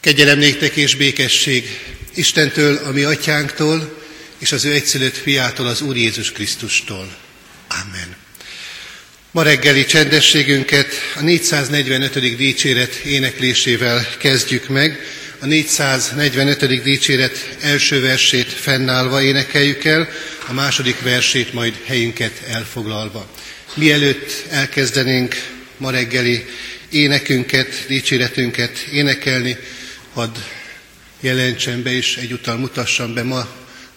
Kegyelem néktek és békesség Istentől, a mi atyánktól, és az ő egyszülött fiától, az Úr Jézus Krisztustól. Amen. Ma reggeli csendességünket a 445. dicséret éneklésével kezdjük meg. A 445. dicséret első versét fennállva énekeljük el, a második versét majd helyünket elfoglalva. Mielőtt elkezdenénk ma reggeli énekünket, dicséretünket énekelni, hadd jelentsen be és egyúttal mutassam be ma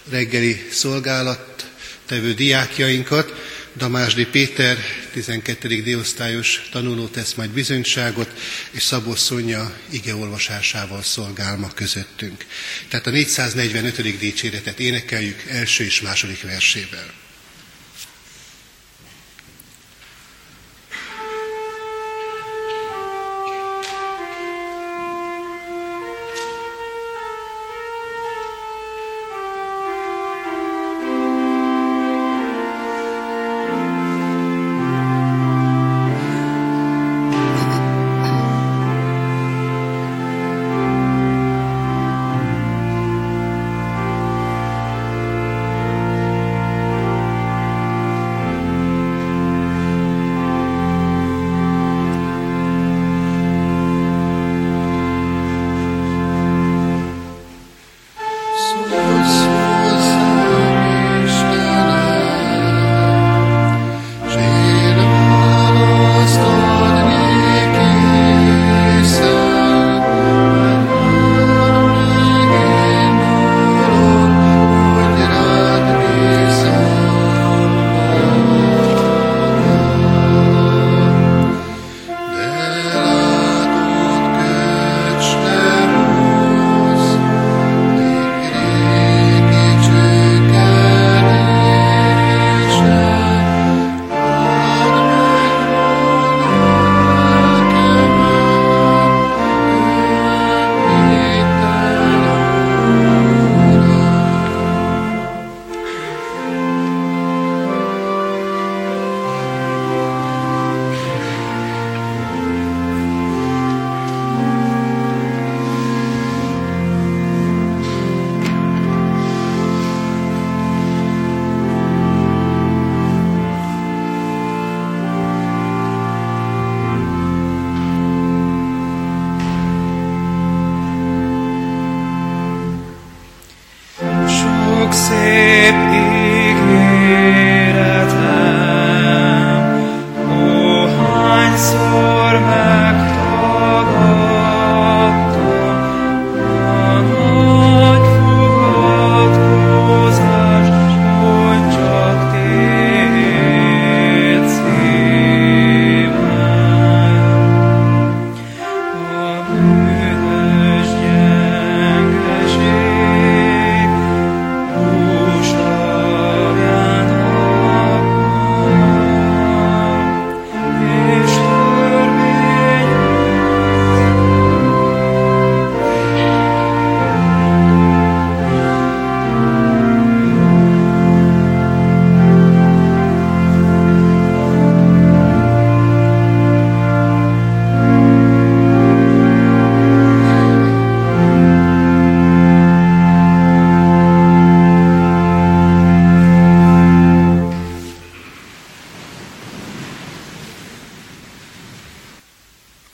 reggeli szolgálat tevő diákjainkat. Damásdi Péter, 12. diosztályos tanuló tesz majd bizonyságot, és Szabó Szonya igeolvasásával szolgál ma közöttünk. Tehát a 445. dicséretet énekeljük első és második versével.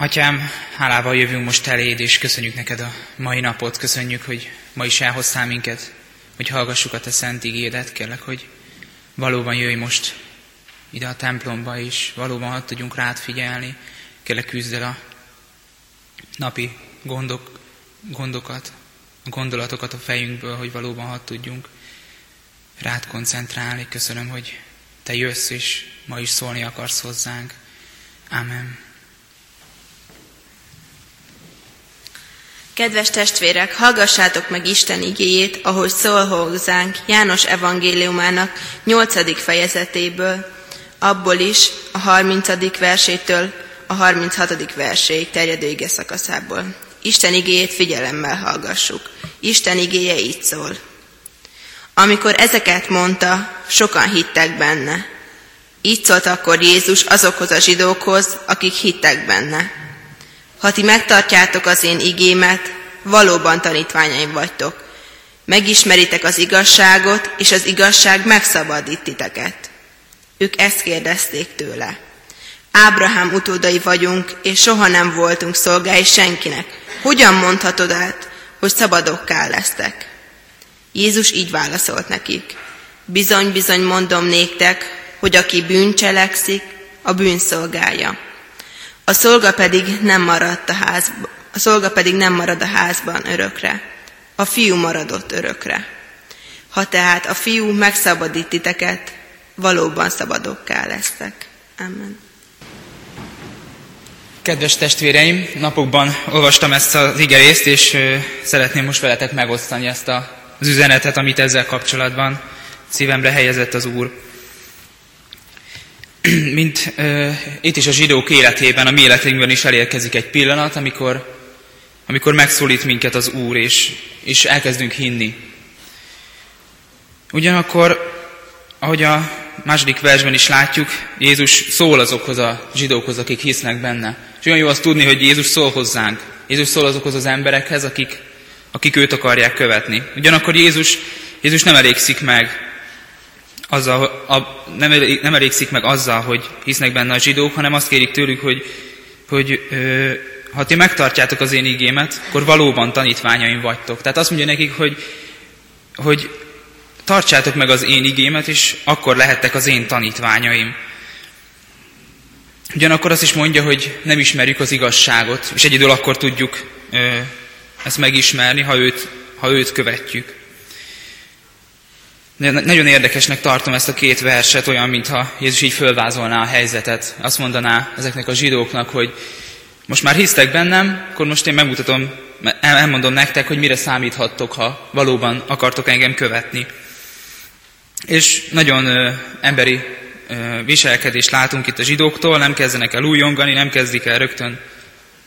Atyám, hálával jövünk most eléd, és köszönjük neked a mai napot, köszönjük, hogy ma is elhoztál minket, hogy hallgassuk a te szent igédet, kérlek, hogy valóban jöjj most ide a templomba, és valóban hadd tudjunk rád figyelni, kérlek küzd el a napi gondok, gondokat, a gondolatokat a fejünkből, hogy valóban hadd tudjunk rád koncentrálni. Köszönöm, hogy te jössz, és ma is szólni akarsz hozzánk. Amen. Kedves testvérek, hallgassátok meg Isten igéjét, ahogy szól hozzánk János evangéliumának 8. fejezetéből, abból is a 30. versétől a 36. verséig terjedő ige szakaszából. Isten igéjét figyelemmel hallgassuk. Isten igéje így szól. Amikor ezeket mondta, sokan hittek benne. Így szólt akkor Jézus azokhoz a zsidókhoz, akik hittek benne. Ha ti megtartjátok az én igémet, valóban tanítványaim vagytok. Megismeritek az igazságot, és az igazság megszabadít titeket. Ők ezt kérdezték tőle. Ábrahám utódai vagyunk, és soha nem voltunk szolgái senkinek. Hogyan mondhatod át, hogy szabadokká lesztek? Jézus így válaszolt nekik. Bizony, bizony mondom néktek, hogy aki bűncselekszik, a bűn szolgálja. A szolga pedig nem maradt a házban, a szolga pedig nem marad a házban örökre. A fiú maradott örökre. Ha tehát a fiú megszabadít titeket, valóban szabadokká lesztek. Amen. Kedves testvéreim, napokban olvastam ezt az igerészt, és szeretném most veletek megosztani ezt az üzenetet, amit ezzel kapcsolatban szívemre helyezett az Úr. Mint uh, itt is a zsidók életében, a mi életünkben is elérkezik egy pillanat, amikor, amikor megszólít minket az Úr, és, és elkezdünk hinni. Ugyanakkor, ahogy a második versben is látjuk, Jézus szól azokhoz a zsidókhoz, akik hisznek benne. És olyan jó azt tudni, hogy Jézus szól hozzánk. Jézus szól azokhoz az emberekhez, akik, akik őt akarják követni. Ugyanakkor Jézus, Jézus nem elégszik meg azzal, a, nem, nem elégszik meg azzal, hogy hisznek benne a zsidók, hanem azt kérik tőlük, hogy, hogy ö, ha ti megtartjátok az én igémet, akkor valóban tanítványaim vagytok. Tehát azt mondja nekik, hogy, hogy tartsátok meg az én igémet, és akkor lehettek az én tanítványaim. Ugyanakkor azt is mondja, hogy nem ismerjük az igazságot, és egyedül akkor tudjuk ö, ezt megismerni, ha őt, ha őt követjük. Nagyon érdekesnek tartom ezt a két verset, olyan, mintha Jézus így fölvázolná a helyzetet. Azt mondaná ezeknek a zsidóknak, hogy most már hisztek bennem, akkor most én megmutatom, elmondom nektek, hogy mire számíthattok, ha valóban akartok engem követni. És nagyon ö, emberi ö, viselkedést látunk itt a zsidóktól, nem kezdenek el újongani, nem kezdik el rögtön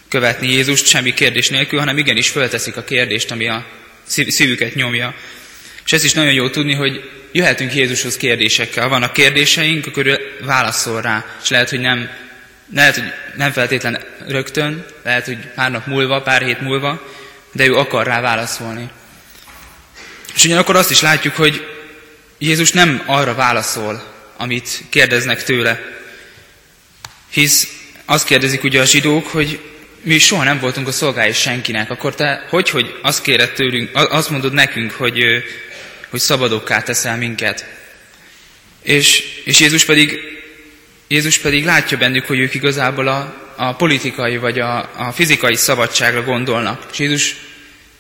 követni Jézust semmi kérdés nélkül, hanem igenis fölteszik a kérdést, ami a szívüket nyomja. És ezt is nagyon jó tudni, hogy jöhetünk Jézushoz kérdésekkel. Vannak kérdéseink, akkor válaszol rá. És lehet, hogy nem, lehet, hogy nem feltétlen rögtön, lehet, hogy pár nap múlva, pár hét múlva, de ő akar rá válaszolni. És ugyanakkor azt is látjuk, hogy Jézus nem arra válaszol, amit kérdeznek tőle. Hisz azt kérdezik ugye a zsidók, hogy mi soha nem voltunk a szolgái senkinek, akkor te hogy, hogy azt kéred tőlünk, azt mondod nekünk, hogy hogy szabadokká teszel minket. És, és Jézus, pedig, Jézus pedig látja bennük, hogy ők igazából a, a politikai vagy a, a fizikai szabadságra gondolnak. És Jézus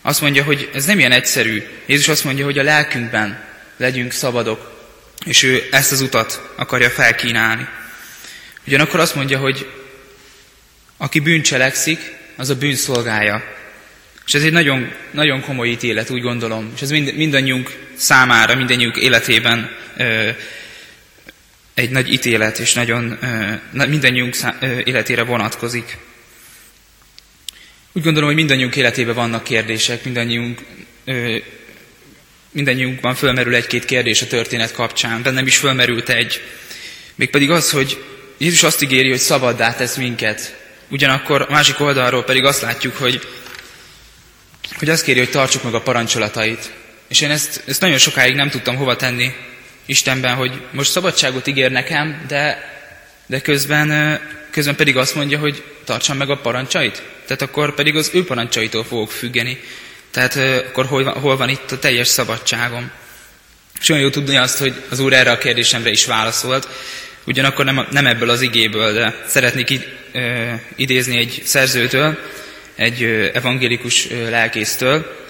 azt mondja, hogy ez nem ilyen egyszerű. Jézus azt mondja, hogy a lelkünkben legyünk szabadok, és ő ezt az utat akarja felkínálni. Ugyanakkor azt mondja, hogy aki bűncselekszik, az a bűnszolgája. És ez egy nagyon, nagyon komoly ítélet, úgy gondolom. És ez mind, mindannyiunk számára, mindannyiunk életében ö, egy nagy ítélet, és nagyon ö, mindannyiunk szá, ö, életére vonatkozik. Úgy gondolom, hogy mindannyiunk életében vannak kérdések, mindannyiunk, ö, mindannyiunkban fölmerül egy-két kérdés a történet kapcsán, bennem is fölmerült egy. Mégpedig az, hogy Jézus azt ígéri, hogy szabaddá tesz minket. Ugyanakkor a másik oldalról pedig azt látjuk, hogy hogy azt kéri, hogy tartsuk meg a parancsolatait. És én ezt, ezt nagyon sokáig nem tudtam hova tenni Istenben, hogy most szabadságot ígér nekem, de, de közben, közben pedig azt mondja, hogy tartsam meg a parancsait. Tehát akkor pedig az ő parancsaitól fogok függeni. Tehát akkor hol, hol van itt a teljes szabadságom? És olyan jó tudni azt, hogy az Úr erre a kérdésemre is válaszolt, ugyanakkor nem, nem ebből az igéből, de szeretnék id, ö, idézni egy szerzőtől, egy evangélikus lelkésztől,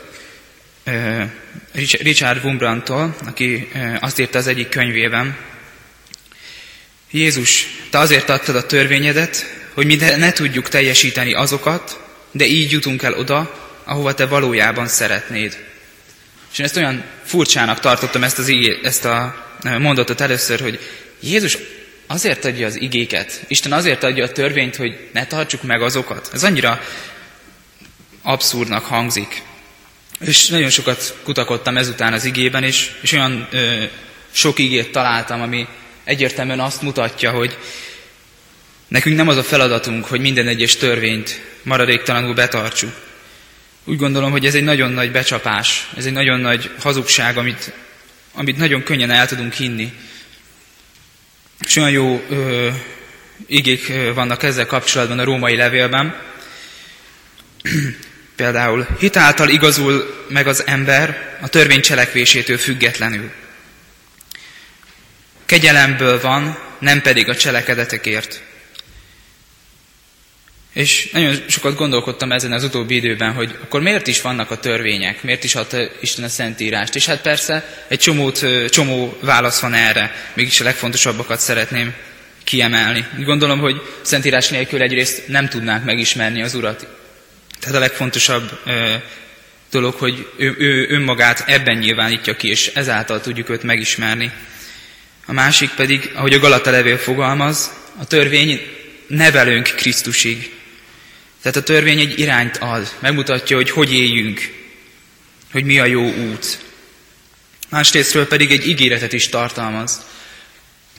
Richard Wumbrandtól, aki azt írta az egyik könyvében, Jézus, te azért adtad a törvényedet, hogy mi ne tudjuk teljesíteni azokat, de így jutunk el oda, ahova te valójában szeretnéd. És én ezt olyan furcsának tartottam ezt, az ezt a mondatot először, hogy Jézus azért adja az igéket, Isten azért adja a törvényt, hogy ne tartsuk meg azokat. Ez annyira abszurdnak hangzik. És nagyon sokat kutakodtam ezután az igében, és, és olyan ö, sok igét találtam, ami egyértelműen azt mutatja, hogy nekünk nem az a feladatunk, hogy minden egyes törvényt maradéktalanul betartsuk, Úgy gondolom, hogy ez egy nagyon nagy becsapás, ez egy nagyon nagy hazugság, amit, amit nagyon könnyen el tudunk hinni. És olyan jó ö, igék vannak ezzel kapcsolatban a római levélben. Például hitáltal igazul meg az ember a törvény cselekvésétől függetlenül. Kegyelemből van, nem pedig a cselekedetekért. És nagyon sokat gondolkodtam ezen az utóbbi időben, hogy akkor miért is vannak a törvények, miért is adta Isten a Szentírást. És hát persze egy csomót, csomó válasz van erre, mégis a legfontosabbakat szeretném kiemelni. Gondolom, hogy Szentírás nélkül egyrészt nem tudnánk megismerni az Urat. Tehát a legfontosabb dolog, hogy ő, ő önmagát ebben nyilvánítja ki, és ezáltal tudjuk őt megismerni. A másik pedig, ahogy a Galata levél fogalmaz, a törvény nevelünk Krisztusig. Tehát a törvény egy irányt ad, megmutatja, hogy hogy éljünk, hogy mi a jó út. Másrésztről pedig egy ígéretet is tartalmaz.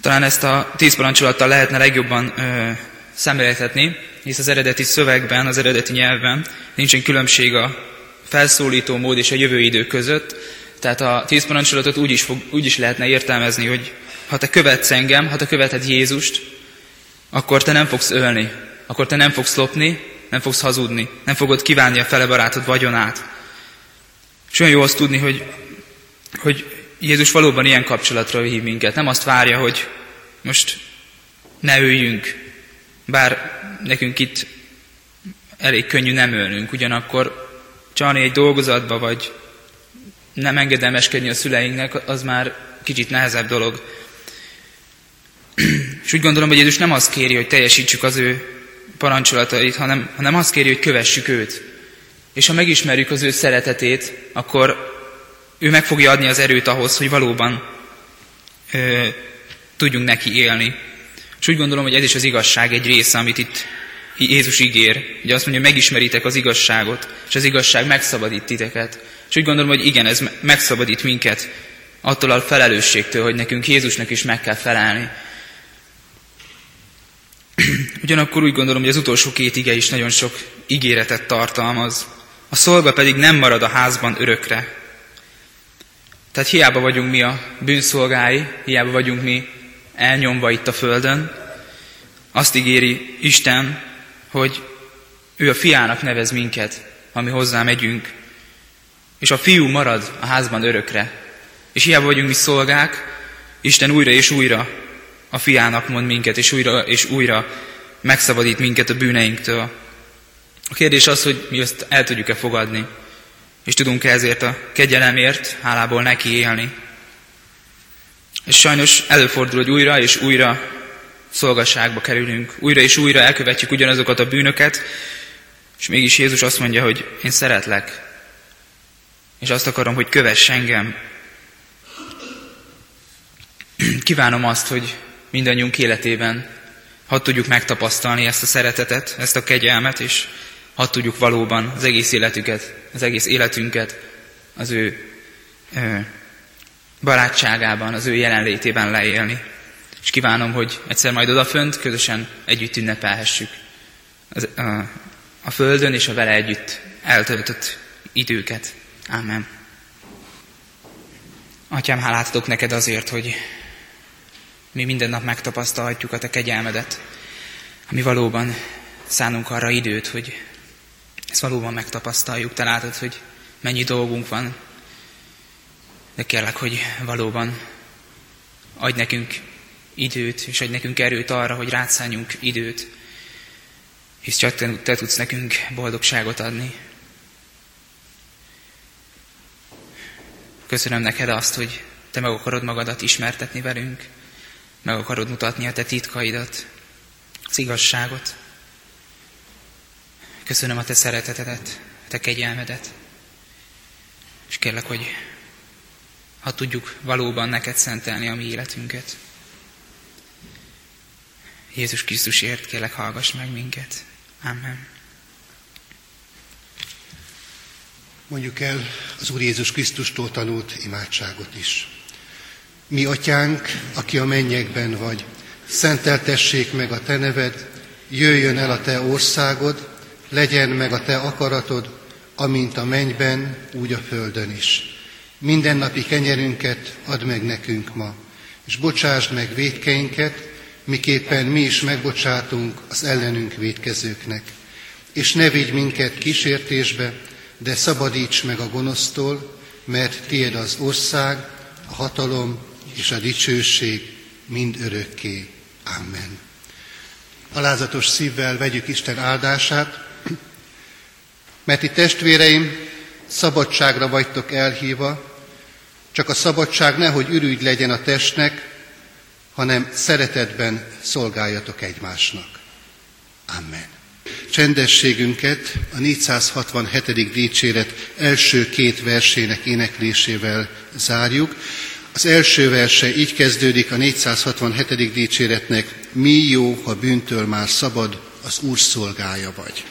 Talán ezt a tíz parancsolattal lehetne legjobban ö, szemléltetni, hisz az eredeti szövegben, az eredeti nyelvben nincsen különbség a felszólító mód és a jövő idő között, tehát a tíz parancsolatot úgy is, fog, úgy is lehetne értelmezni, hogy ha te követsz engem, ha te követed Jézust, akkor te nem fogsz ölni, akkor te nem fogsz lopni, nem fogsz hazudni, nem fogod kívánni a fele barátod vagyonát. És olyan jó azt tudni, hogy, hogy Jézus valóban ilyen kapcsolatra hív minket. Nem azt várja, hogy most ne öljünk, bár nekünk itt elég könnyű nem ölnünk, ugyanakkor csalni egy dolgozatba, vagy nem engedelmeskedni a szüleinknek, az már kicsit nehezebb dolog. És úgy gondolom, hogy Jézus nem azt kéri, hogy teljesítsük az ő parancsolatait, hanem, hanem azt kéri, hogy kövessük őt. És ha megismerjük az ő szeretetét, akkor ő meg fogja adni az erőt ahhoz, hogy valóban ö, tudjunk neki élni. És úgy gondolom, hogy ez is az igazság egy része, amit itt Jézus ígér. Ugye azt mondja, megismeritek az igazságot, és az igazság megszabadít titeket. És úgy gondolom, hogy igen, ez megszabadít minket attól a felelősségtől, hogy nekünk Jézusnak is meg kell felelni. Ugyanakkor úgy gondolom, hogy az utolsó két ige is nagyon sok ígéretet tartalmaz. A szolga pedig nem marad a házban örökre. Tehát hiába vagyunk mi a bűnszolgái, hiába vagyunk mi elnyomva itt a földön, azt ígéri Isten, hogy ő a fiának nevez minket, ami hozzá megyünk, és a fiú marad a házban örökre. És hiába vagyunk mi szolgák, Isten újra és újra a fiának mond minket, és újra és újra megszabadít minket a bűneinktől. A kérdés az, hogy mi ezt el tudjuk-e fogadni, és tudunk-e ezért a kegyelemért hálából neki élni. És sajnos előfordul, hogy újra és újra szolgasságba kerülünk, újra és újra elkövetjük ugyanazokat a bűnöket, és mégis Jézus azt mondja, hogy én szeretlek, és azt akarom, hogy kövess engem. Kívánom azt, hogy mindannyiunk életében hadd tudjuk megtapasztalni ezt a szeretetet, ezt a kegyelmet, és hadd tudjuk valóban az egész életüket, az egész életünket az ő ö, barátságában, az ő jelenlétében leélni. És kívánom, hogy egyszer majd odafönt közösen együtt ünnepelhessük az, a, a Földön és a vele együtt eltöltött időket. Ámen. Atyám, hálát adok neked azért, hogy mi minden nap megtapasztalhatjuk a te kegyelmedet, ami valóban szánunk arra időt, hogy ezt valóban megtapasztaljuk. Te látod, hogy mennyi dolgunk van, de kérlek, hogy valóban adj nekünk időt, és adj nekünk erőt arra, hogy rátszálljunk időt, és csak te, te tudsz nekünk boldogságot adni. Köszönöm neked azt, hogy te meg akarod magadat ismertetni velünk, meg akarod mutatni a te titkaidat, az igazságot. Köszönöm a te szeretetedet, a te kegyelmedet, és kérlek, hogy ha tudjuk valóban neked szentelni a mi életünket. Jézus Krisztusért kérlek, hallgass meg minket. Amen. Mondjuk el az Úr Jézus Krisztustól tanult imádságot is. Mi, atyánk, aki a mennyekben vagy, szenteltessék meg a te neved, jöjjön el a te országod, legyen meg a te akaratod, amint a mennyben, úgy a földön is. Mindennapi kenyerünket add meg nekünk ma, és bocsásd meg védkeinket, miképpen mi is megbocsátunk az ellenünk védkezőknek. És ne vigy minket kísértésbe, de szabadíts meg a gonosztól, mert tiéd az ország, a hatalom és a dicsőség mind örökké. Amen. Alázatos szívvel vegyük Isten áldását, mert itt testvéreim, szabadságra vagytok elhívva, csak a szabadság nehogy ürügy legyen a testnek, hanem szeretetben szolgáljatok egymásnak. Amen. Csendességünket a 467. dicséret első két versének éneklésével zárjuk. Az első verse így kezdődik a 467. dicséretnek, mi jó, ha bűntől már szabad, az Úr szolgája vagy.